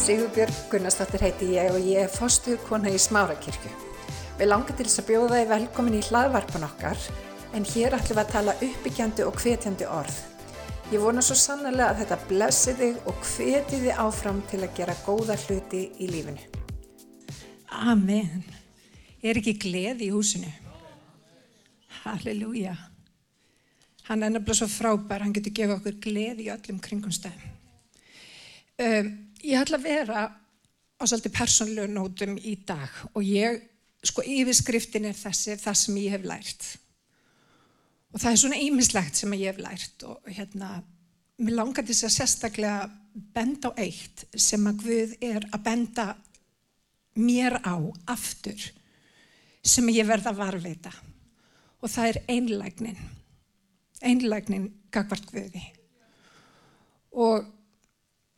Sigurbjörg Gunnarsdóttir heiti ég og ég er fostuð kona í Smárakirkju. Við langar til þess að bjóða þið velkomin í hlaðvarpan okkar en hér ætlum við að tala uppbyggjandi og hvetjandi orð. Ég vona svo sannlega að þetta blessi þig og hveti þið áfram til að gera góða hluti í lífinu. Amen. Er ekki gleð í húsinu? Halleluja. Hann er nefnilega svo frábær, hann getur gefið okkur gleð í öllum kringumstæðum. Um, ég ætla að vera á svolítið persónlegu nótum í dag og ég, sko yfirskriftin er þessi, það sem ég hef lært. Og það er svona ýmislegt sem ég hef lært og hérna, mér langar þess að sérstaklega benda á eitt sem að Guð er að benda mér á aftur sem ég verða að varveita og það er einlægnin. Einlægnin gagvart Guði. Og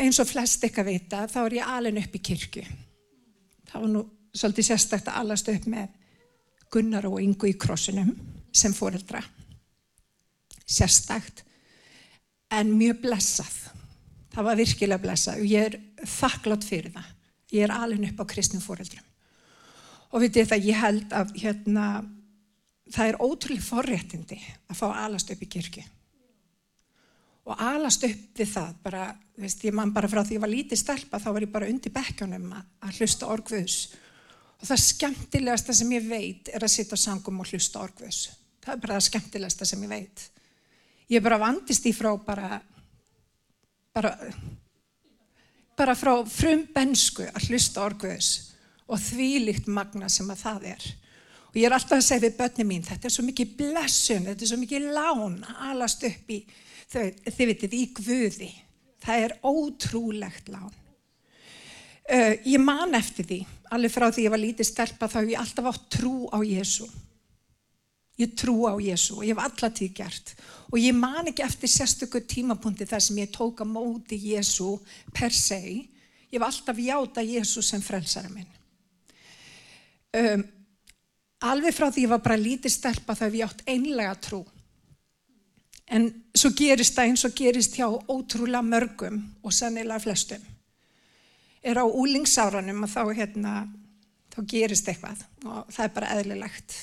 eins og flest ekki að vita þá er ég alin upp í kirkju. Það var nú svolítið sérstakt að alast upp með Gunnar og Ingu í krossinum sem fóreldra sérstakt en mjög blessað. Það var virkilega blessað og ég er þakklátt fyrir það. Ég er alin upp á kristnum fóreldrum og vitið það ég held að hérna það er ótrúlega forréttindi að fá alast upp í kirkju og alast upp við það bara, veist, ég man bara frá því ég var lítið stelpa þá var ég bara undir bekkjónum að, að hlusta orgvöðs og það skemmtilegasta sem ég veit er að sitta á sangum og hlusta orgvöðs það er bara það skemmtilegasta sem ég veit. Ég bara vandist í frá bara bara bara frá frum bensku að hlusta orgvöðs og þvílikt magna sem að það er. Og ég er alltaf að segja við börni mín þetta er svo mikið blessun, þetta er svo mikið lán alast upp í þau, þið vitið í Guði. Það er ótrúlegt lán. Uh, ég man eftir því alveg frá því ég var lítið stelpa þá hef ég alltaf átt trú á Jésu ég trú á Jésu og ég hef allatíð gert. Og ég man ekki eftir sérstökur tímapunkti þar sem ég tók að móti Jésu per se. Ég hef alltaf játa Jésu sem frelsara minn. Um, alveg frá því ég var bara lítið stelpa þá hef ég átt einlega trú en svo gerist það eins og gerist hjá ótrúlega mörgum og sannilega flestum. Er á úlingsáranum og þá hérna þá gerist eitthvað og það er bara eðlilegt.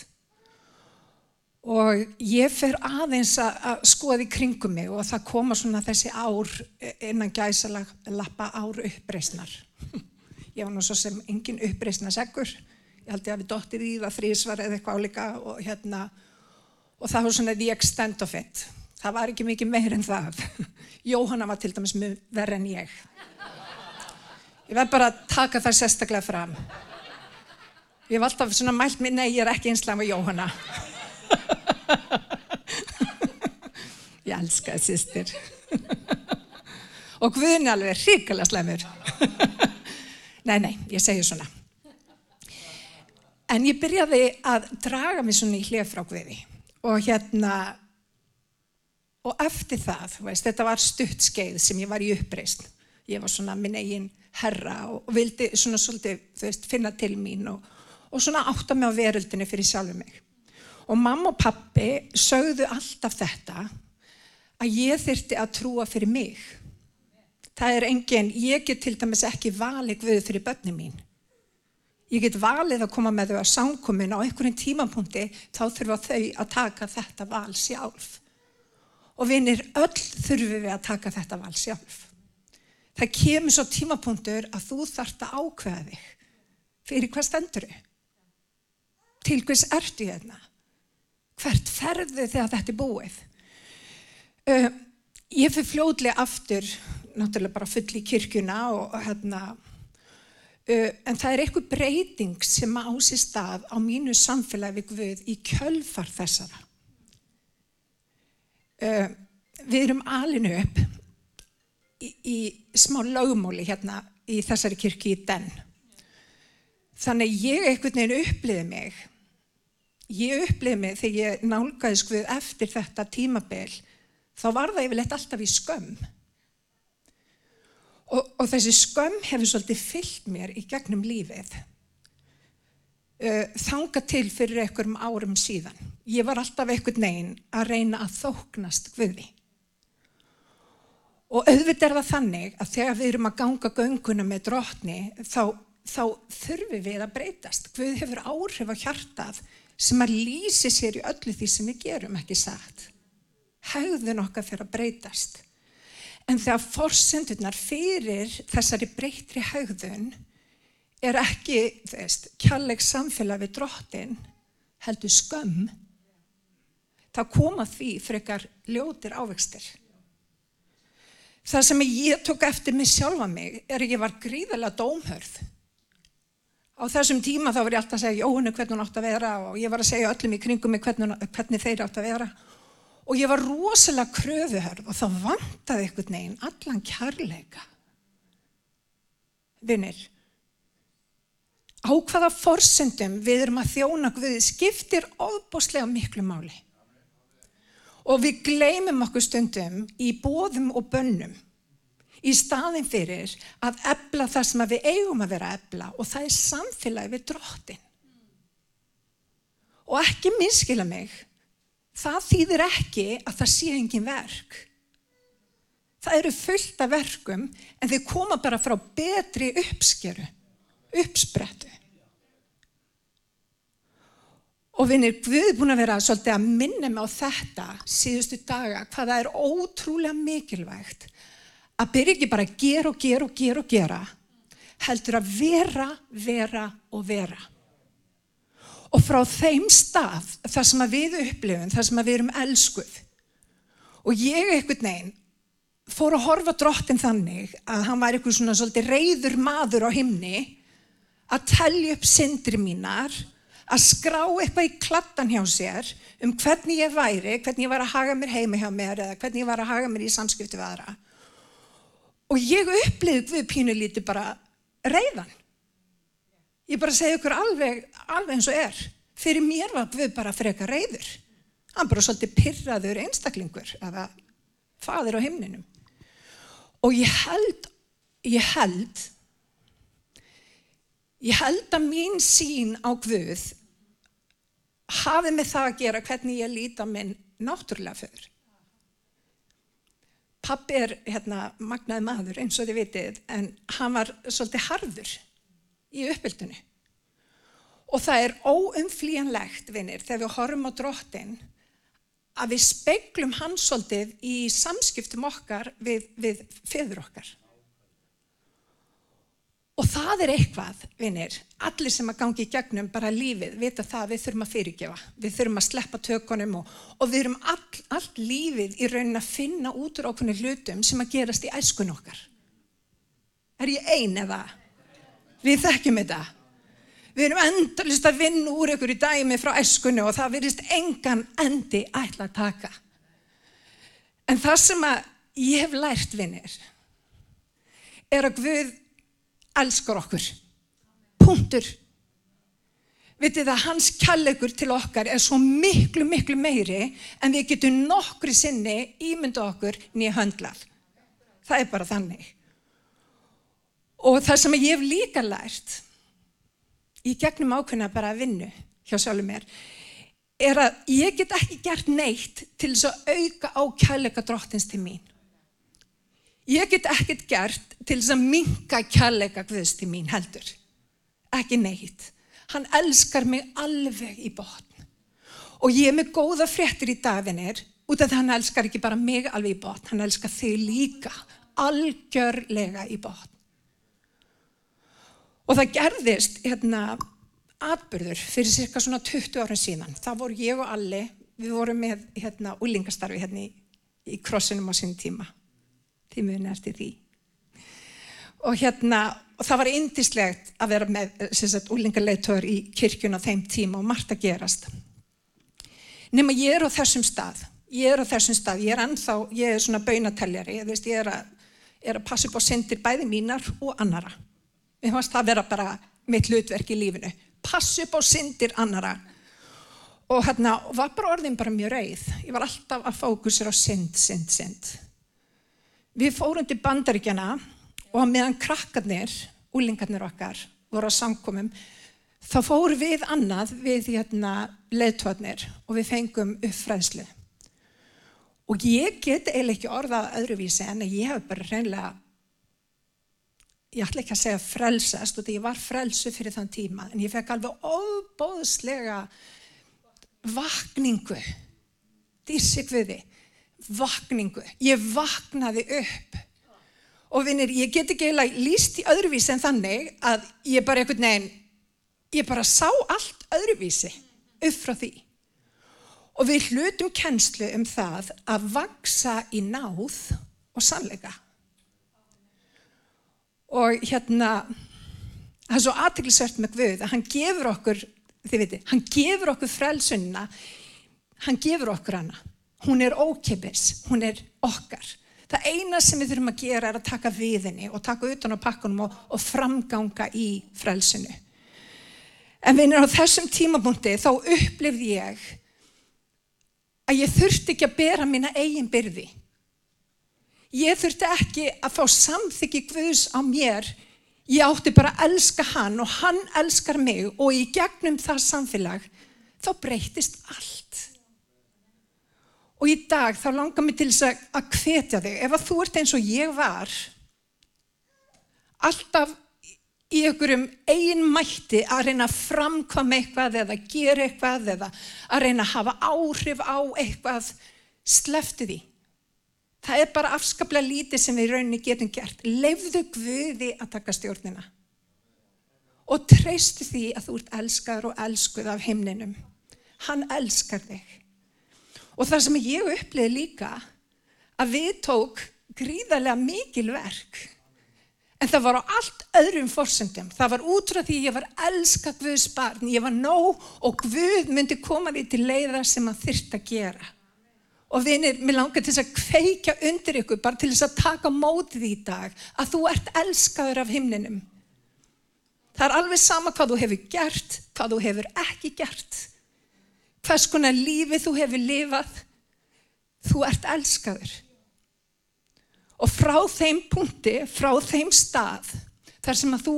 Og ég fer aðeins að skoða í kringum mig og það koma svona þessi ár innan gæsalag lappa ár uppreysnar ég var nú svo sem engin uppreysnaseggur ég held ég að við dóttir í það þrísvar eða eitthvað álíka og hérna og það var svona the extent of it það var ekki mikið meir en það. Jóhanna var til dæmis verð en ég. Ég verð bara að taka það sérstaklega fram. Ég hef alltaf svona mælt mér nei ég er ekki einslega með Jóhanna. Ég elska það sýstir og Guðin alveg er ríkala slemur nei nei ég segja svona. En ég byrjaði að draga mig svona í hlið frá Guði. Og hérna, og eftir það, veist, þetta var stutt skeið sem ég var í uppreist. Ég var svona minn eigin herra og vildi svona svolítið, veist, finna til mín og, og svona átta mig á veröldinu fyrir sjálfu mig. Og mamma og pappi sögðu alltaf þetta að ég þyrti að trúa fyrir mig. Það er engin, ég get til dæmis ekki valið Guði fyrir börni mín. Ég get valið að koma með þau að samkomin á einhverjum tímapunkti þá þurfa þau að taka þetta val sjálf. Og vinir, öll þurfum við að taka þetta val sjálf. Það kemur svo tímapunktur að þú þart að ákveða þig. Fyrir hvað stendur þau? Til hvers ertu ég þarna? Hvert ferðu þegar þetta er búið? Uh, ég fyrir fljóðlega aftur, náttúrulega bara full í kirkuna og hérna Uh, en það er eitthvað breyting sem á sér stað á mínu samfélagi við í kjölfar þessara. Uh, við erum alinu upp í, í smá lögmóli hérna í þessari kirkju í den. Þannig ég einhvern veginn uppliði mig, ég uppliði mig þegar ég nálgæðis við eftir þetta tímabil, þá var það yfirleitt alltaf í skömm. Og, og þessi skömm hefur svolítið fyllt mér í gegnum lífið. Uh, þanga til fyrir einhverjum árum síðan. Ég var alltaf einhvern veginn að reyna að þóknast Guði. Og auðvitað er það þannig að þegar við erum að ganga gönguna með drotni þá, þá þurfum við að breytast. Guð hefur áhrif á hjartað sem að lýsi sér í öllu því sem við gerum ekki satt. Hægðun okkar fyrir að breytast. En þegar forsendurnar fyrir þessari breytri hægðun er ekki, þú veist, kjalleg samfélag við drottin, heldur skömm, þá koma því frekar ljótir ávextir. Það sem ég tók eftir mig sjálfa mig er að ég var gríðarlega dómhörð. Á þessum tíma þá var ég alltaf að segja Jóhannu hvernig hún átt að vera og ég var að segja öllum í kringum mig hvernig, hvernig þeir átt að vera. Og ég var rosalega kröfuhörð og þá vantaði einhvern veginn allan kærleika. Vinnir, á hvaða forsendum við erum að þjóna Guði skiptir ofboslega miklu máli. Og við gleymum okkur stundum í bóðum og bönnum í staðin fyrir að ebla það sem við eigum að vera að ebla og það er samfélagi við drottin. Og ekki minnskila mig, það þýðir ekki að það sé engin verk. Það eru fullt af verkum en þeir koma bara frá betri uppskeru, uppsprettu. Og vinnir, Guð er búin að vera svolítið að minna mig á þetta síðustu daga, hvaða er ótrúlega mikilvægt að byrja ekki bara að gera og gera og gera og gera, heldur að vera, vera og vera. Og frá þeim stað, þar sem við upplifum, þar sem við erum elskuð, og ég eitthvað neginn fór að horfa drottin þannig að hann var eitthvað svona svolítið reyður maður á himni að tellja upp syndri mínar, að skrá eitthvað í klattan hjá sér um hvernig ég væri, hvernig ég var að haga mér heima hjá mér eða hvernig ég var að haga mér í samskipti við aðra. Og ég upplýði við pínulíti bara reyðan. Ég bara segi ykkur alveg, alveg eins og er. Fyrir mér var við bara freka reyður. Hann bara svolítið pyrraður einstaklingur eða fadir á himninum. Og ég held, ég held, ég held að mín sín á Guð hafi með það að gera hvernig ég líti á minn náttúrulega föður. Pappi er hérna magnaði maður eins og þið vitið en hann var svolítið harður í uppbyldunni. Og það er óumflíjanlegt, vinnir, þegar við horfum á drottin að við speiklum hans svolítið í samskiptum okkar við, við feður okkar. Og það er eitthvað, vinnir, allir sem að gangi í gegnum bara lífið, vita það að við þurfum að fyrirgefa, við þurfum að sleppa tökunum og, og við erum all, allt lífið í raunin að finna út úr ákveðinu hlutum sem að gerast í æskun okkar. Er ég ein eða? Við þekkjum þetta. Við erum endalist að vinna úr ykkur í dæmi frá æskunni og það virðist engan endi ætla að taka. En það sem að ég hef lært, vinnir, er að Guð elskar okkur. Puntur. Vitið að hans kjallegur til okkar er svo miklu, miklu meiri en við getum nokkru sinni ímynda okkur nýja höndlað. Það er bara þannig. Og það sem ég hef líka lært í gegnum ákveðna bara að vinnu hjá sjálfur mér er að ég get ekki gert neitt til þess að auka á kjallega drottins til mín. Ég get ekkert gert til þess að minka kjallega Guðs til mín heldur. Ekki neitt. Hann elskar mig alveg í botn. Og ég er með góða fréttir í daginir út af það hann elskar ekki bara mig alveg í botn, hann elskar þig líka algjörlega í botn. Og það gerðist hérna atbyrður fyrir cirka svona 20 ára síðan. Það voru ég og Alli, við vorum með hérna úlingastarfi hérna í, í krossinum á sín tíma tímiðin eftir því. Og hérna, og það var indislegt að vera með úlingarleitur í kirkjun á þeim tíma og margt að gerast. Nefnum að ég er á þessum stað, ég er á þessum stað, ég er ennþá, ég er svona bönateljari, ég, veist, ég er, að, er að passa upp á syndir bæði mínar og annara. Mér fannst það vera bara mitt hlutverk í lífinu, passa upp á syndir annara. Og hérna, var bara orðin bara mjög rauð, ég var alltaf að fókusera á synd, synd, synd. Við fórum til bandaríkjana og meðan krakkarnir, úlingarnir okkar, voru á samkomum, þá fórum við annað við hérna, leðtvarnir og við fengum uppfræðslu. Og ég get eiginlega ekki orðað öðruvísi en ég hef bara reynilega, ég ætla ekki að segja frelsast og því ég var frelsu fyrir þann tíma en ég fekk alveg óbóðslega vakningu, dýrsi kviði, vakningu. Ég vaknaði upp og vinnir, ég get ekki eiginlega líst í öðruvísi en þannig að ég bara einhvern veginn, ég bara sá allt öðruvísi upp frá því. Og við hlutum kennslu um það að vaksa í náð og sannleika. Og hérna, það er svo aðtiklisvert með Guð að hann gefur okkur, þið veitir, hann gefur okkur frelsunna, hann gefur okkur hana. Hún er ókipis, hún er okkar. Það eina sem við þurfum að gera er að taka viðinni og taka utan á pakkunum og, og framganga í frelsinu. En vinir á þessum tímabúndi þá upplifði ég að ég þurfti ekki að bera mína eigin byrði. Ég þurfti ekki að fá samþyggi Guðs á mér. Ég átti bara að elska hann og hann elskar mig og í gegnum það samfélag þá breytist allt. Og í dag þá langar mér til þess að hvetja þig. Ef að þú ert eins og ég var, alltaf í einhverjum eigin mætti að reyna að framkvæma eitthvað eða gera eitthvað eða að reyna að hafa áhrif á eitthvað, sleftu því. Það er bara afskaplega lítið sem við rauninni getum gert. Leifðu Guði að taka stjórnina. Og treystu því að þú ert elskaður og elskuð af himninum. Hann elskar þig. Og það sem ég uppliði líka, að við tók gríðarlega mikil verk En það var á allt öðrum fórsöndum. Það var út frá því ég var elska Guðs barn. Ég var nóg og Guð myndi koma því til leiða sem hann þyrst að gera. Og vinir, mér langar til þess að kveika undir ykkur, bara til þess að taka mótið í dag, að þú ert elskaður af himninum. Það er alveg sama hvað þú hefur gert, hvað þú hefur ekki gert. Hvers konar lífið þú hefur lifað, þú ert elskaður. Og frá þeim punkti, frá þeim stað, þar sem að þú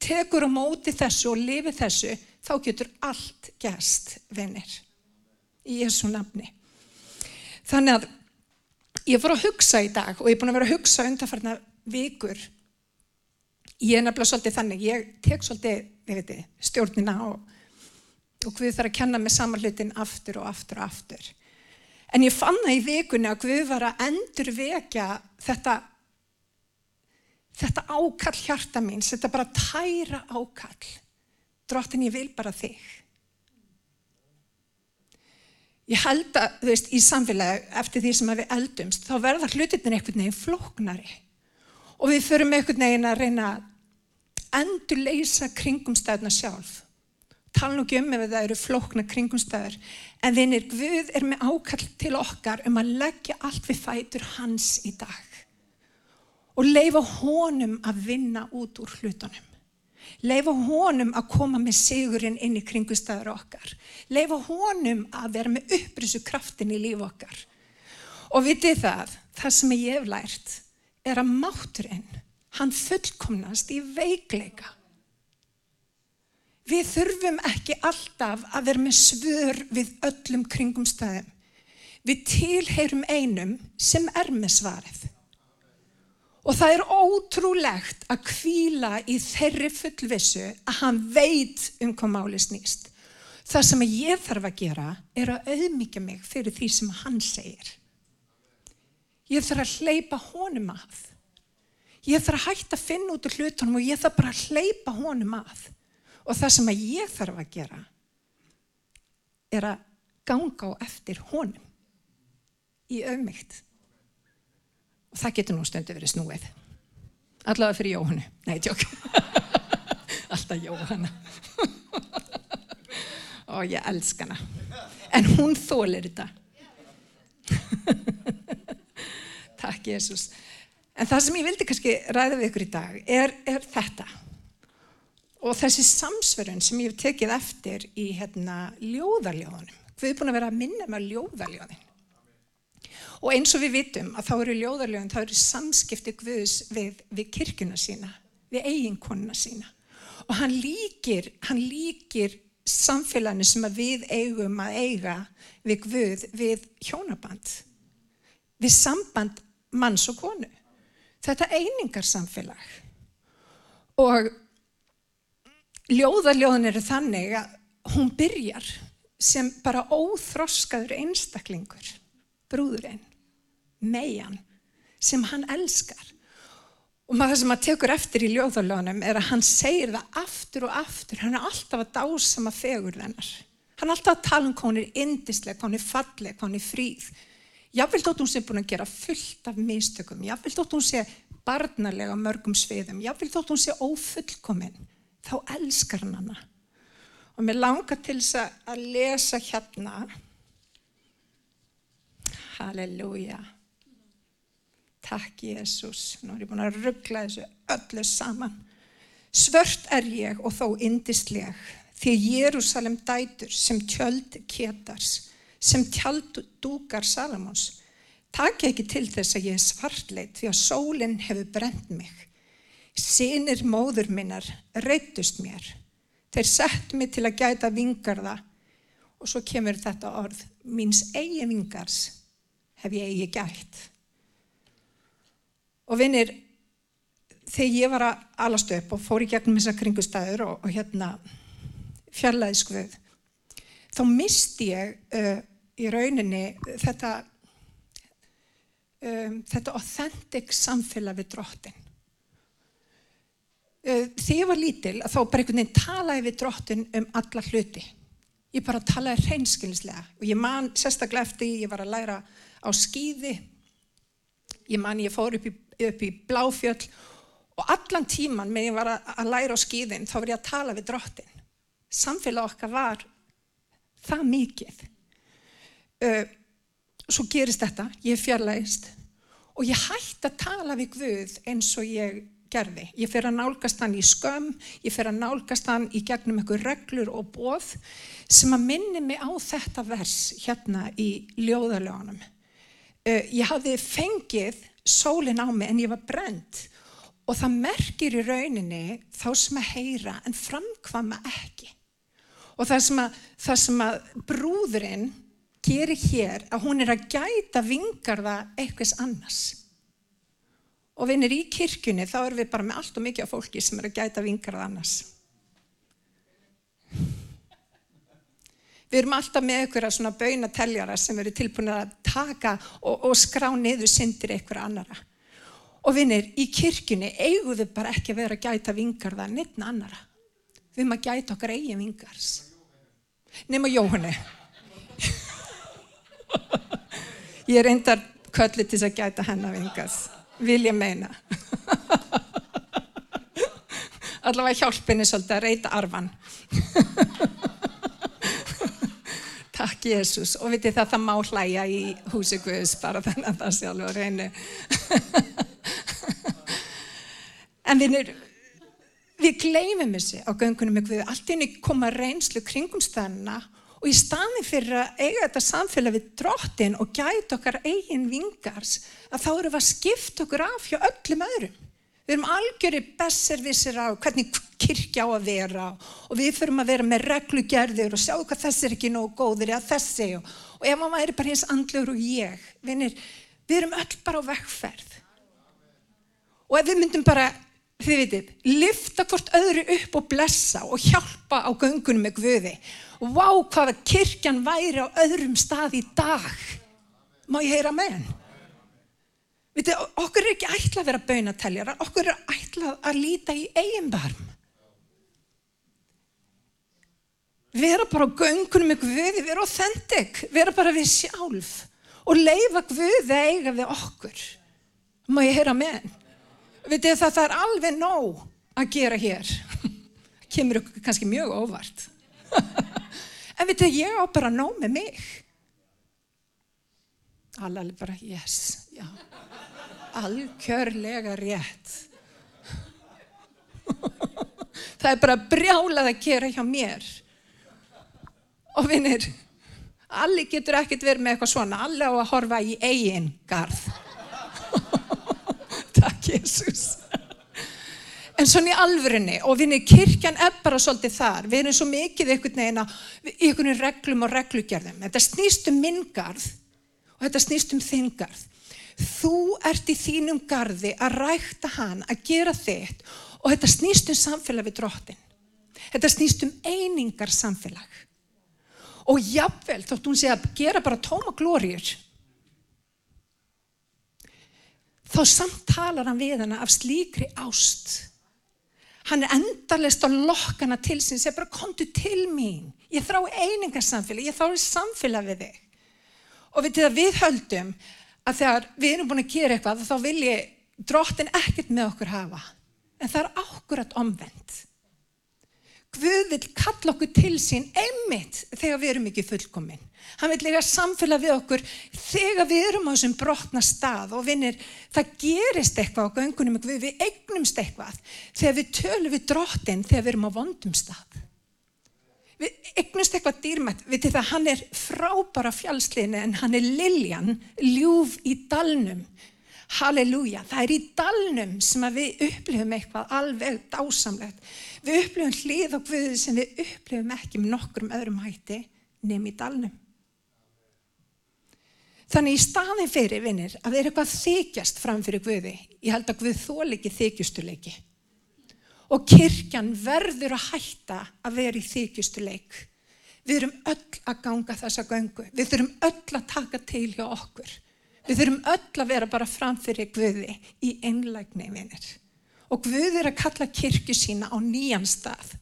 tekur á móti þessu og lifi þessu, þá getur allt gæst, vinnir, í Jésu nafni. Þannig að ég fór að hugsa í dag og ég er búin að vera að hugsa undanfarnar vikur. Ég er nefnilega svolítið þannig, ég tek svolítið, þið, stjórnina og, og hvað þarf að kenna með samanlutin aftur og aftur og aftur. En ég fann það í vikunni að Guð var að endur vekja þetta, þetta ákall hjarta mín, þetta bara tæra ákall. Drottin, ég vil bara þig. Ég held að, þú veist, í samfélagi eftir því sem við eldumst, þá verða hlutinir einhvern veginn flóknari. Og við förum einhvern veginn að reyna að endur leysa kringumstæðna sjálf tala nú ekki um ef það eru flókna kringumstæður, en vinnir Guð er með ákall til okkar um að leggja allt við fætur hans í dag og leifa honum að vinna út úr hlutunum. Leifa honum að koma með sigurinn inn í kringumstæður okkar. Leifa honum að vera með upprysu kraftin í líf okkar. Og vitið það, það sem ég hef lært, er að máturinn, hann fullkomnast í veikleika. Við þurfum ekki alltaf að vera með svör við öllum kringumstæðum. Við tilheyrum einum sem er með svarið. Og það er ótrúlegt að kvíla í þeirri fullvissu að hann veit um hvað máli snýst. Það sem ég þarf að gera er að auðmyggja mig fyrir því sem hann segir. Ég þarf að hleypa honum að. Ég þarf að hætta að finna út úr hlutunum og ég þarf bara að hleypa honum að. Og það sem að ég þarf að gera er að ganga á eftir honum í auðmygt. Og það getur nú stundu verið snúið. Allavega fyrir Jóhannu. Nei, tjók. Alltaf Jóhanna. Og ég elsk hana. En hún þólir þetta. Takk Jésús. En það sem ég vildi kannski ræða við ykkur í dag er, er þetta. Og þessi samsverðun sem ég hef tekið eftir í hérna, ljóðarljóðunum, við erum búin að vera að minna með ljóðarljóðin. Og eins og við vitum að þá eru ljóðarljóðin, þá eru samskipti Guðs við, við kirkuna sína, við eiginkonuna sína. Og hann líkir, hann líkir samfélaginu sem við eigum að eiga við Guð, við hjónaband. við samband manns og konu. Þetta einingarsamfélag. Og ljóðaljóðin eru þannig að hún byrjar sem bara óþroskaður einstaklingur, brúðurinn, megan, sem hann elskar. Og maður sem að tekur eftir í ljóðaljónum er að hann segir það aftur og aftur, hann er alltaf að dásama fegur þennar. Hann er alltaf að tala um hvað hún er indisleg, hvað hún er falleg, hvað hún er fríð. Jáfnveld þótt hún sé búin að gera fullt af mistökum, jáfnveld þótt hún sé barnarlega mörgum sviðum, jáfnveld þótt hún sé ófullkominn, þá elskar hann hana. Og mér langar til þess að lesa hérna, halleluja, takk Jésús, nú er ég búin að ruggla þessu öllu saman. Svört er ég og þó indisleg, því Jérúsalem dætur sem tjöld ketars, sem tjald dúkar Salamons. Takk ekki til þess að ég er svartleit því að sólinn hefur brent mig. Sýnir móður minnar reytust mér. Þeir sett mig til að gæta vingarða og svo kemur þetta orð, míns eigi vingars hef ég eigi gætt. Og vinnir, þegar ég var að alast upp og fór í gegnum þessa kringustæður og, og hérna fjarlæðiskvöð, þá misti ég uh, í rauninni þetta, um, þetta authentic samfélag við drottin. Uh, þegar ég var lítil þá bara einhvern veginn talaði við drottin um alla hluti. Ég bara talaði hreinskilnislega og ég man sérstaklega eftir ég var að læra á skýði, ég man ég fór upp í, upp í bláfjöll og allan tíman með ég var að, að læra á skýðin þá var ég að tala við drottin. Samfélag okkar var það mikið. Uh, svo gerist þetta, ég fjarlægist og ég hætti að tala við Guð eins og ég gerði. Ég fer að nálgast hann í skömm, ég fer að nálgast hann í gegnum einhver reglur og bóð sem að minni mig á þetta vers hérna í ljóðaljónum. Uh, ég hafði fengið sólinn á mig en ég var brent og það merkir í rauninni þá sem að heyra en framkvama ekki. Og það sem að, það sem að brúðurinn gerir hér að hún er að gæta vingarða eitthvað annars. Og vinnir í kirkjunni þá erum við bara með allt og mikið af fólki sem er að gæta vingarða annars. Við erum alltaf með einhverja svona bönateljara sem eru tilbúin að taka og, og skrá niður syndir einhverja annara. Og vinnir, í kirkjunni eigum við bara ekki að vera að gæta vingarða neitt annara. Við erum að gæta okkar eigin vingars. Nefna Jóhanni. Ég er endar köllið til að gæta hennar vingars. Vil ég meina. Allavega hjálpinni svolítið að reyta arfan. Takk Jésús. Og vitið það, það má hlæja í húsi Guðs bara þannig að það sjálfur reynu. en erum við gleymum þessi á göngunum með Guði, allt inn í koma reynslu kringumstæðina og í staðin fyrir að eiga þetta samfélag við drottin og gæta okkar eigin vingars, að þá eru við að skipta okkur af hjá öllum öðrum. Við erum algjöri besservissir á hvernig kirkja á að vera og við förum að vera með reglugerðir og sjá hvað þessi er ekki nógu góður eða þessi og, og ef maður er bara eins andlur og ég, vinir, við erum öll bara á vekkferð. Og ef við myndum bara þið vitið, lifta hvort öðru upp og blessa og hjálpa á göngunum með Guði. Og vá hvaða kirkjan væri á öðrum stað í dag. Má ég heyra með henn? Vitið, okkur er ekki ætlað að vera bönateljara, okkur er ætlað að líta í eigin barm. Vera bara á göngunum með Guði, vera authentic, vera bara við sjálf og leifa Guði eiga við okkur. Má ég heyra með henn? Vitið það, það er alveg nóg að gera hér. Kemur ykkur kannski mjög óvart. en vitið, ég á bara nóg með mig. Allar bara, yes, já. Algjörlega rétt. það er bara brjálað að gera hjá mér. Og vinnir, allir getur ekkert verið með eitthvað svona. Allir á að horfa í eigin garð. Jésús. En svona í alvörinni og vinni kirkjan er bara svolítið þar. Við erum svo mikið einhvern veginn í einhvern reglum og reglugjörðum. Þetta snýst um minn garð og þetta snýst um þinn garð. Þú ert í þínum gardi að rækta hann, að gera þitt og þetta snýst um samfélag við drottin. Þetta snýst um einingar samfélag. Og jafnvel þótt hún sé að gera bara tóma glóriur, þá samtalar hann við hana af slíkri ást. Hann er endarlist á lokkana til sín, segir bara kontu til mín. Ég þrá einingar samfélag, ég þrá samfélag við þig. Og við, við höldum að þegar við erum búin að gera eitthvað þá vil ég drottin ekkert með okkur hafa. En það er ákvörðat omvend. Guð vil kalla okkur til sín einmitt þegar við erum ekki fullkominn. Hann vil lega samfélag við okkur þegar við erum á þessum brotna stað og vinnir, það gerist eitthvað á göngunum, við, við eignumst eitthvað þegar við tölum við drottin þegar við erum á vondum stað við eignust eitthvað dýrmætt, við til það hann er frábara fjálsliðni en hann er liljan, ljúf í dalnum. Halleluja, það er í dalnum sem við upplifum eitthvað alveg dásamlegt. Við upplifum hlið og guði sem við upplifum ekki með nokkrum öðrum hætti nefn í dalnum. Þannig í staðin fyrir vinnir að við erum eitthvað þykjast fram fyrir guði, ég held að guð þól ekki þykjustuleiki og kirkjan verður að hætta að vera í þykjustu leik. Við erum öll að ganga þessa göngu. Við þurfum öll að taka til hjá okkur. Við þurfum öll að vera bara framfyrir Guði í einlægni vinnir. Og Guð er að kalla kirkju sína á nýjan stað.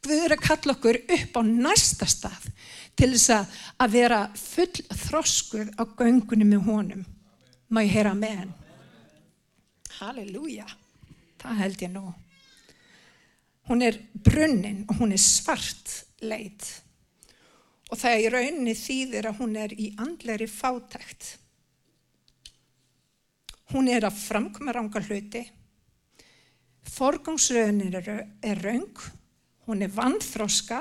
Guð er að kalla okkur upp á næsta stað til þess að vera full þroskuð á göngunum með honum. Má ég heyra með henn? Halleluja. Það held ég nú. Hún er brunnin og hún er svart leit og það í rauninni þýðir að hún er í andleri fátækt. Hún er að framkoma ranga hluti, forgangsraunin er, er raung, hún er vandþróska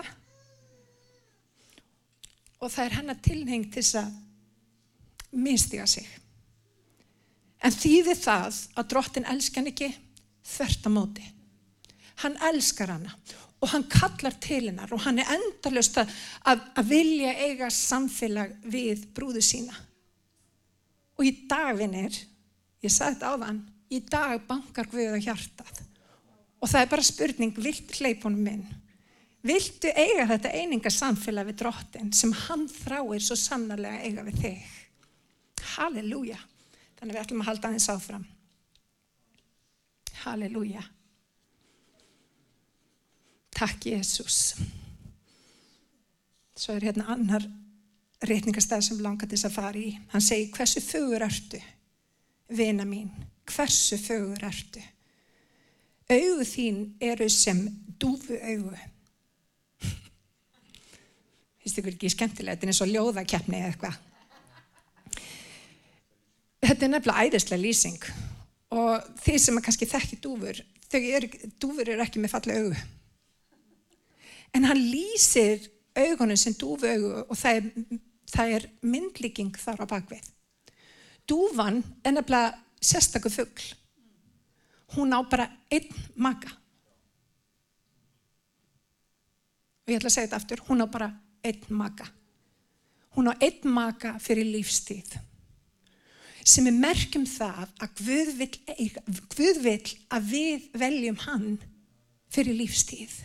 og það er hennar tilheng til þess að mistiga sig. En þýðir það að drottin elskan ekki? Þvert að móti. Hann elskar hana og hann kallar til hennar og hann er endalust að, að, að vilja eiga samfélag við brúðu sína. Og í dagvinnir, ég sagði þetta á þann, í dag bankar Guða hjartað. Og það er bara spurning, vilt hleypunum minn? Viltu eiga þetta eininga samfélag við drottin sem hann þráir svo sannarlega eiga við þig? Halleluja. Þannig við ætlum að halda aðeins áfram. Halleluja. Takk Jésús. Svo er hérna annar reytingastæð sem langar til þess að fara í. Hann segi hversu fögur ertu, vina mín, hversu fögur ertu. Auðu þín eru sem dúfu auðu. Fyrst ykkur ekki skemmtilega, þetta er eins og ljóðakeppni eða eitthvað. Þetta er nefnilega æðislega lýsing og þeir sem kannski þekki dúfur, er, dúfur eru ekki með falla auðu en hann lýsir augunum sem dúfu augu og það er, það er myndlíking þar á bakvið. Dúfan er nefnilega sérstakku fuggl. Hún á bara einn maka. Og ég ætla að segja þetta aftur, hún á bara einn maka. Hún á einn maka fyrir lífstíð. Sem er merkjum það að Guð vil, Guð vil að við veljum hann fyrir lífstíð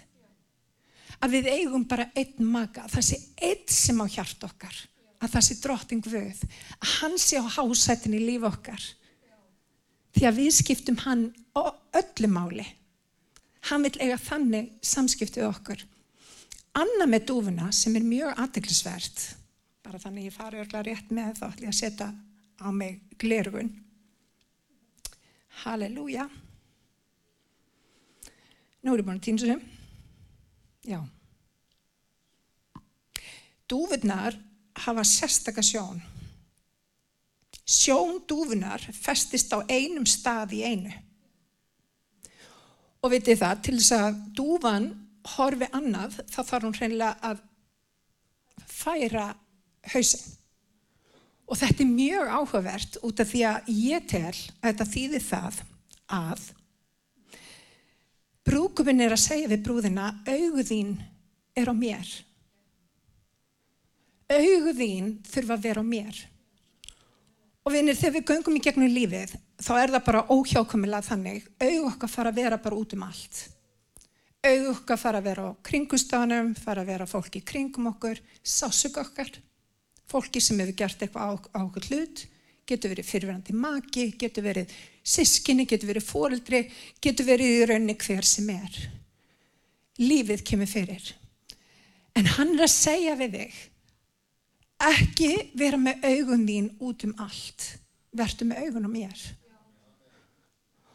að við eigum bara einn maga, það sé einn sem á hjart okkar, að það sé drotting vöð, að hann sé á hásætin í líf okkar. Því að við skiptum hann öllu máli. Hann vil eiga þannig samskiptið okkur. Anna með dúfuna sem er mjög aðdeglisvert, bara þannig ég fari örgulega rétt með þá ætlum ég að setja á mig glergun. Halleluja. Nú er ég búin að týnsa þessum. Já. Dúfurnar hafa sérstakka sjón. Sjón dúfunar festist á einum stað í einu. Og vitið það, til þess að dúfan horfi annað, þá þarf hún hreinlega að færa hausinn. Og þetta er mjög áhugavert út af því að ég tel að þetta þýðir það að Brúkuminn er að segja við brúðina, auguðín er á mér. Auguðín þurfa að vera á mér. Og vinir, þegar við göngum í gegnum lífið, þá er það bara óhjákomilega þannig, auð okkar fara að vera bara út um allt. Auð okkar fara að vera á kringustafanum, fara að vera fólki kringum okkur, sásug okkar, fólki sem hefur gert eitthvað á, á okkur hlut, getur verið fyrirverandi maki, getur verið sískinni, getur verið fóreldri, getur verið í raunni hver sem er. Lífið kemur fyrir. En hann er að segja við þig, ekki vera með augun þín út um allt, verður með augun á mér.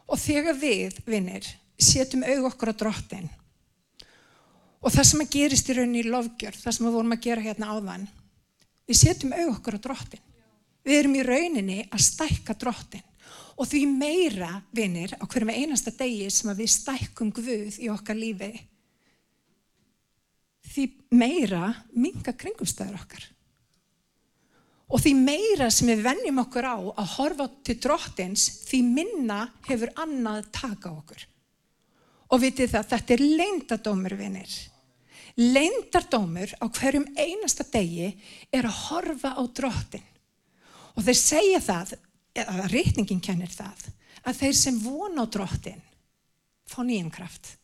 Og þegar við, vinnir, setjum aug okkur á drottin og það sem að gerist í rauninni í lofgjörð, það sem við vorum að gera hérna áðan, við setjum aug okkur á drottin. Við erum í rauninni að stækka drottin og því meira, vinnir, á hverjum einasta degi sem við stækkum Guð í okkar lífi, því meira minga kringumstæður okkar. Og því meira sem við vennjum okkur á að horfa til drottins, því minna hefur annað taka okkur. Og vitið það, þetta er leindadómur, vinnir. Leindardómur á hverjum einasta degi er að horfa á drottin. Og þeir segja það, eða reytingin kennir það, að þeir sem vona á drottin fá nýjum kraft.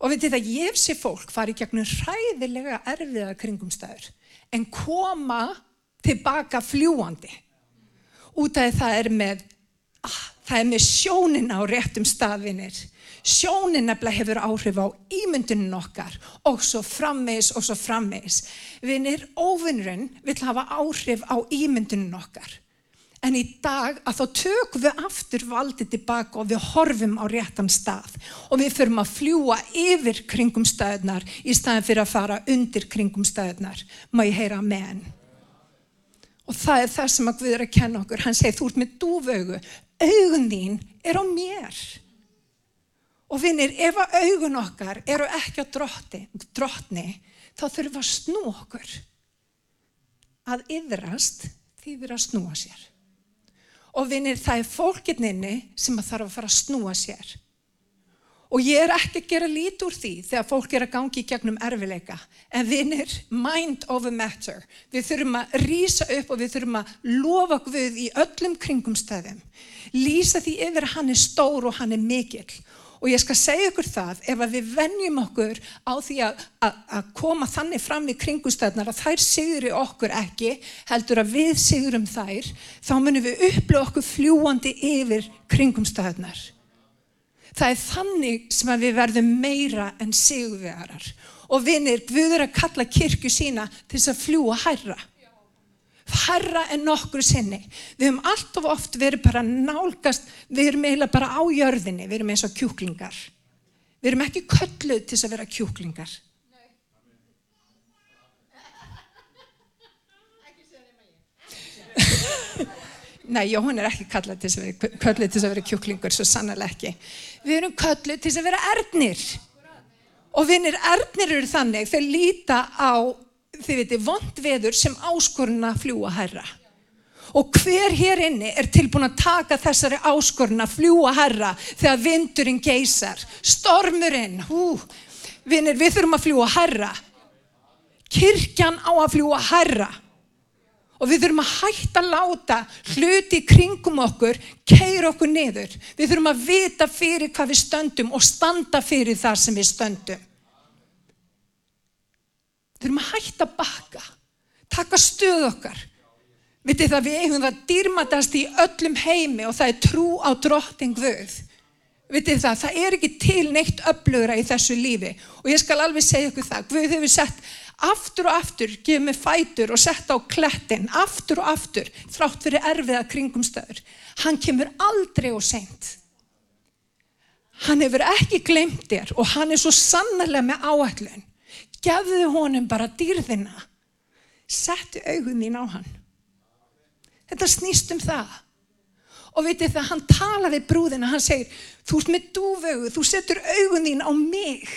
Og vitið það, ég sé fólk fari gegnum hræðilega erfiða kringumstæður en koma tilbaka fljúandi út af það er með ah, það er með sjónin á réttum staðvinir sjónin nefnilega hefur áhrif á ímyndunin okkar og svo frammeis og svo frammeis vinir ofinnurinn vil hafa áhrif á ímyndunin okkar. En í dag að þá tökum við aftur valdið tilbaka og við horfum á réttan stað. Og við förum að fljúa yfir kringum staðnar í staðin fyrir að fara undir kringum staðnar má ég heyra menn Og það er það sem að Guð er að kenna okkur. Hann segir, þú ert með dúfaugu. Augun þín er á mér. Og vinnir, ef að augun okkar eru ekki á drotti, drottni, þá þurfum við að snú okkur. Að yðrast þýðir að snúa sér. Og vinnir, það er fólkinninni sem að þarf að fara að snúa sér. Og ég er ekki að gera lít úr því þegar fólk er að gangi í gegnum erfileika. En vinnir, mind over matter. Við þurfum að rýsa upp og við þurfum að lofa Guð í öllum kringumstæðum. Lýsa því yfir að hann er stór og hann er mikill. Og ég skal segja ykkur það, ef við vennjum okkur á því að, að, að koma þannig fram í kringumstæðnar að þær sigri okkur ekki, heldur að við sigurum þær, þá munum við upplöfa okkur fljúandi yfir kringumstæðnar. Það er þannig sem við verðum meira en sigurvegarar. Og vinir, við erum að kalla kirkju sína til þess að fljúa herra. Herra en nokkru sinni. Við höfum allt of oft verið bara nálgast, við erum eiginlega bara á jörðinni, við erum eins og kjúklingar. Við erum ekki kölluð til þess að vera kjúklingar. Nei, Jóhann er ekki kallað til þess að vera kjúklingur, svo sannlega ekki. Við erum kallið til þess að vera ernir. Og vinnir ernir eru þannig, þeir líta á, þið veitir, vond veður sem áskoruna fljúa herra. Og hver hér inni er tilbúin að taka þessari áskoruna fljúa herra þegar vindurinn geysar, stormurinn, hú, vinnir, við þurfum að fljúa herra. Kirkjan á að fljúa herra. Og við þurfum að hætta að láta hluti kringum okkur, keira okkur niður. Við þurfum að vita fyrir hvað við stöndum og standa fyrir það sem við stöndum. Við þurfum að hætta að bakka, taka stöð okkar. Vitið það við eigum það dýrmatast í öllum heimi og það er trú á drotting vöð. Vitið það, það er ekki til neitt öflugra í þessu lífi og ég skal alveg segja ykkur það. Guð hefur sett aftur og aftur gefið mig fætur og sett á klettin, aftur og aftur, þrátt fyrir erfiða kringumstöður. Hann kemur aldrei og seint. Hann hefur ekki glemt þér og hann er svo sannarlega með áætlun. Gefðu honum bara dýrðina. Settu augun þín á hann. Þetta snýst um það. Og veitir það, hann talaði brúðina, hann segir, þú ert með dúvögu, þú setur augun þín á mig.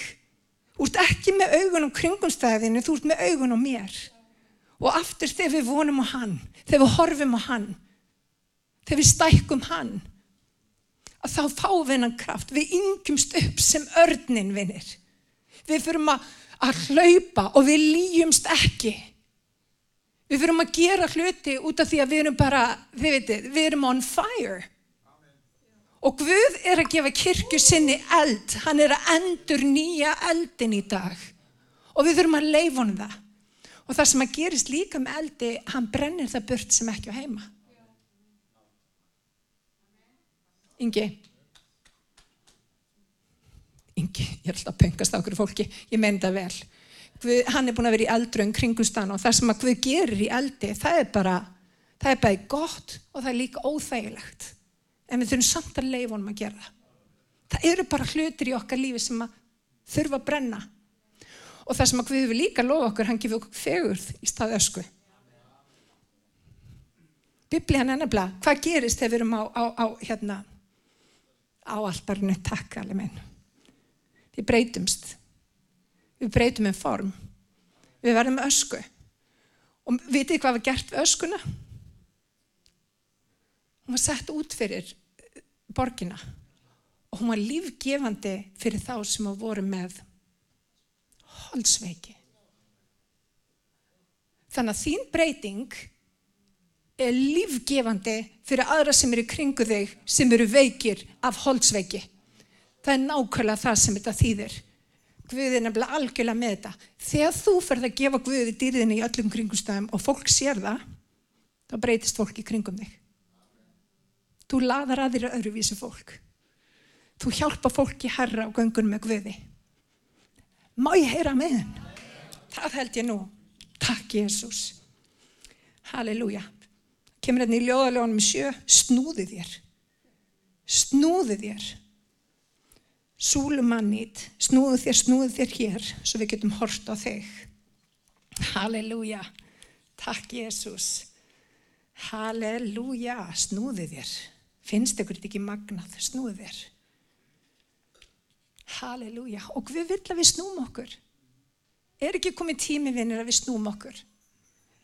Þú ert ekki með augun á kringumstæðinu, þú ert með augun á mér. Og aftur þegar við vonum á hann, þegar við horfum á hann, þegar við stækkum hann, að þá fáum við hennan kraft. Við yngjumst upp sem örnin vinnir. Við fyrum að, að hlaupa og við líjumst ekki. Við verum að gera hluti út af því að við erum bara, þið veitir, við erum on fire. Og Guð er að gefa kirkju sinni eld. Hann er að endur nýja eldin í dag. Og við þurfum að leifa honum það. Og það sem að gerist líka með eldi, hann brennir það burt sem ekki á heima. Ingi. Ingi, ég er alltaf að pengast á okkur fólki. Ég meina það vel. Guð, hann er búin að vera í eldru en kringustan og það sem að Guð gerir í eldi, það er bara, það er bara gott og það er líka óþægilegt. En við þurfum samt að leifa honum að gera það. Það eru bara hlutir í okkar lífi sem að þurfa að brenna. Og það sem að Guð við líka lofa okkur, hann gefur okkur fegurð í stað ösku. Biblíðan nefnilega, hvað gerist þegar við erum á, á, á hérna, á alltarinu takk alveg minn. Við breytumst. Við breytum um form. Við verðum ösku. Og vitið hvað var gert við öskuna? Hún var sett út fyrir borgina og hún var lífgefandi fyrir þá sem að voru með holdsveiki. Þannig að þín breyting er lífgefandi fyrir aðra sem eru kringu þig sem eru veikir af holdsveiki. Það er nákvæmlega það sem þetta þýðir. Guði er nefnilega algjörlega með þetta. Þegar þú ferð að gefa Guði dýrðinni í öllum kringumstæðum og fólk sér það, þá breytist fólk í kringum þig. Þú laðar aðra öðruvísi fólk. Þú hjálpa fólki herra á göngunum með Guði. Má ég heyra með henn? Það held ég nú. Takk Jésús. Halleluja. Kemur hérna í ljóðaljónum sjö. Snúði þér. Snúði þér. Súlumannit. Snúðu þér, snúðu þér hér svo við getum hort á þig. Halleluja. Takk Jésús. Halleluja. Snúði þér. Finnst ykkur þetta ekki magnað? Snúði þér. Halleluja. Og við vill að við snúm okkur. Er ekki komið tími vinnir að við snúm okkur?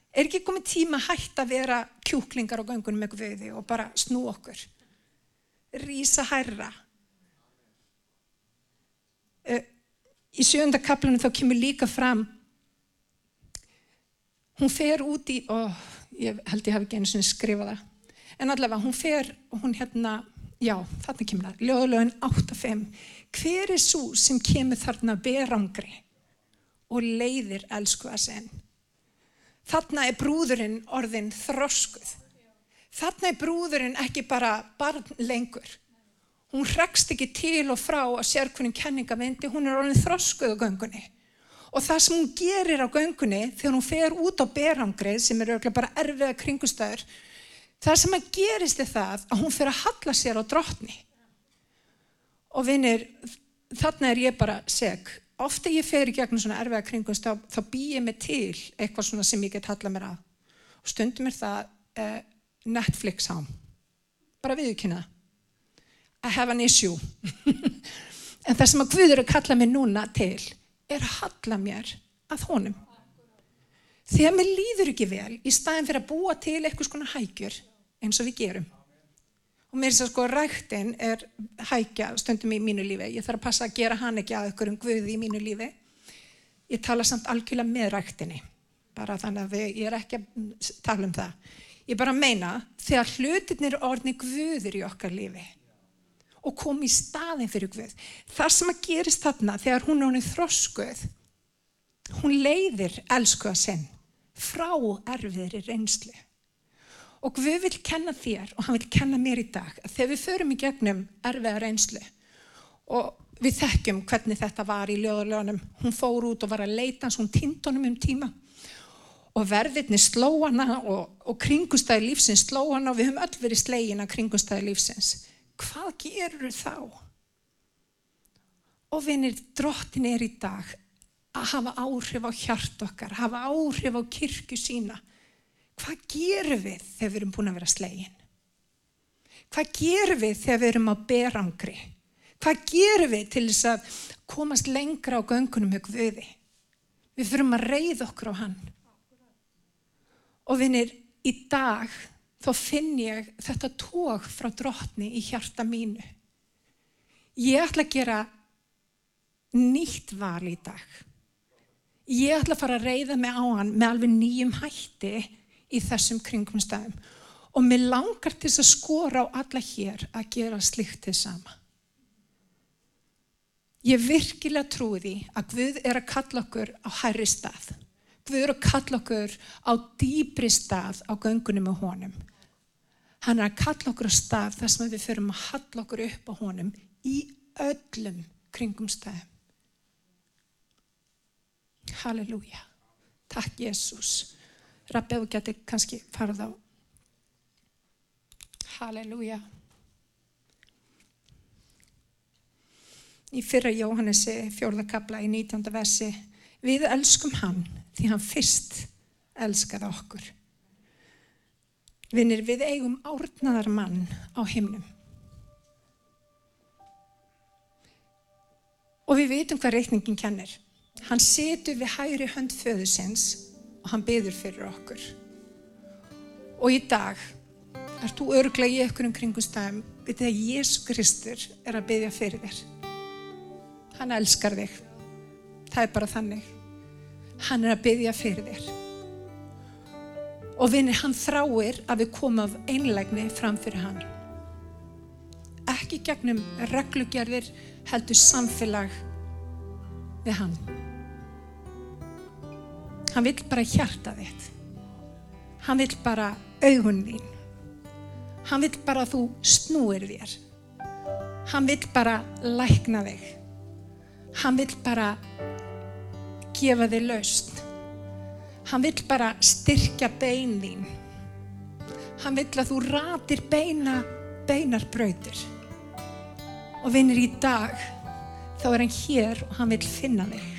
Er ekki komið tíma hætta að vera kjúklingar á gangunum með Guði og bara snú okkur? Rísa hærra. Í sjönda kaplanum þá kemur líka fram hún fer út í og ég held ég hafi ekki einu svona skrifað það en allavega hún fer og hún hérna já, þarna kemur það, lögulegin 8.5 hver er svo sem kemur þarna berangri og leiðir elsku að sen þarna er brúðurinn orðin þroskuð. Þarna er brúðurinn ekki bara barn lengur. Hún hregst ekki til og frá að sér hvernig kenningavindi, hún er orðin þroskuð á göngunni. Og það sem hún gerir á göngunni þegar hún fer út á berangrið sem eru bara erfiða kringustöður það sem að gerist er það að hún fer að halla sér á drottni. Og vinir þarna er ég bara seg ofta ég fer í gegnum svona erfiða kringust þá, þá bý ég mig til eitthvað svona sem ég get halla mér að. Og stundum er það uh, Netflix ám bara viðkynna I have an issue. En það sem að Guður að kalla mér núna til er að halla mér að honum. Þegar mér líður ekki vel í staðin fyrir að búa til eitthvað svona hægjur eins og við gerum. Og mér er þess að sko ræktin er hægja stundum í mínu lífi. Ég þarf að passa að gera hann ekki að ykkur um guði í mínu lífi. Ég tala samt algjörlega með ræktinni. Bara þannig að við, ég er ekki að tala um það. Ég bara meina þegar hlutinir orðni guður í okkar lífi og kom í staðin fyrir Guð. Það sem að gerist þarna þegar hún er honum þroskuð, hún leiðir elskuða sinn frá erfiðri reynslu. Og Guð vil kenna þér og hann vil kenna mér í dag að þegar við förum í gegnum erfiða reynslu og við þekkjum hvernig þetta var í ljóðurljónum, hún fór út og var að leita hans, hún týnd honum um tíma og verðirni sló hana og, og kringustæði lífsins sló hana og við höfum öll verið slegin að kringustæði lífsins hvað gerur þá? Og vinir, drottin er í dag að hafa áhrif á hjart okkar, hafa áhrif á kirkju sína. Hvað gerum við þegar við erum búin að vera slegin? Hvað gerum við þegar við erum á berangri? Hvað gerum við til þess að komast lengra á göngunum með Guði? Við fyrum að reyða okkur á hann. Og vinir, í dag þá finn ég þetta tók frá drottni í hjarta mínu. Ég ætla að gera nýtt val í dag. Ég ætla að fara að reyða mig á hann með alveg nýjum hætti í þessum kringumstæðum og mér langar til að skora á alla hér að gera slikt til sama. Ég virkilega trúi því að Guð er að kalla okkur á hærri stað. Guð er að kalla okkur á dýbri stað á göngunum með honum. Hann er að kalla okkur á stað þar sem við förum að halla okkur upp á honum í öllum kringum stæðum. Halleluja. Takk Jésús. Rappið og geti kannski farið á. Halleluja. Í fyrra Jóhannesi fjórðakabla í 19. versi við elskum hann því hann fyrst elskaði okkur. Vinnir við eigum árnaðar mann á himnum. Og við veitum hvað reikningin kennir. Hann setur við hægri hönd föðusins og hann byður fyrir okkur. Og í dag er þú örglega í ekkur um kringumstæðum við því að Jésu Kristur er að byðja fyrir þér. Hann elskar þig. Það er bara þannig. Hann er að byðja fyrir þér. Og vinir, hann þráir að við komum af einlegni fram fyrir hann. Ekki gegnum reglugerðir heldur samfélag við hann. Hann vill bara hjarta þitt. Hann vill bara augun þín. Hann vill bara að þú snúir þér. Hann vill bara lækna þig. Hann vill bara gefa þig laust. Hann vill bara styrkja bein þín. Hann vill að þú ratir beina, beinar brautir. Og vinnir í dag, þá er hann hér og hann vill finna þig.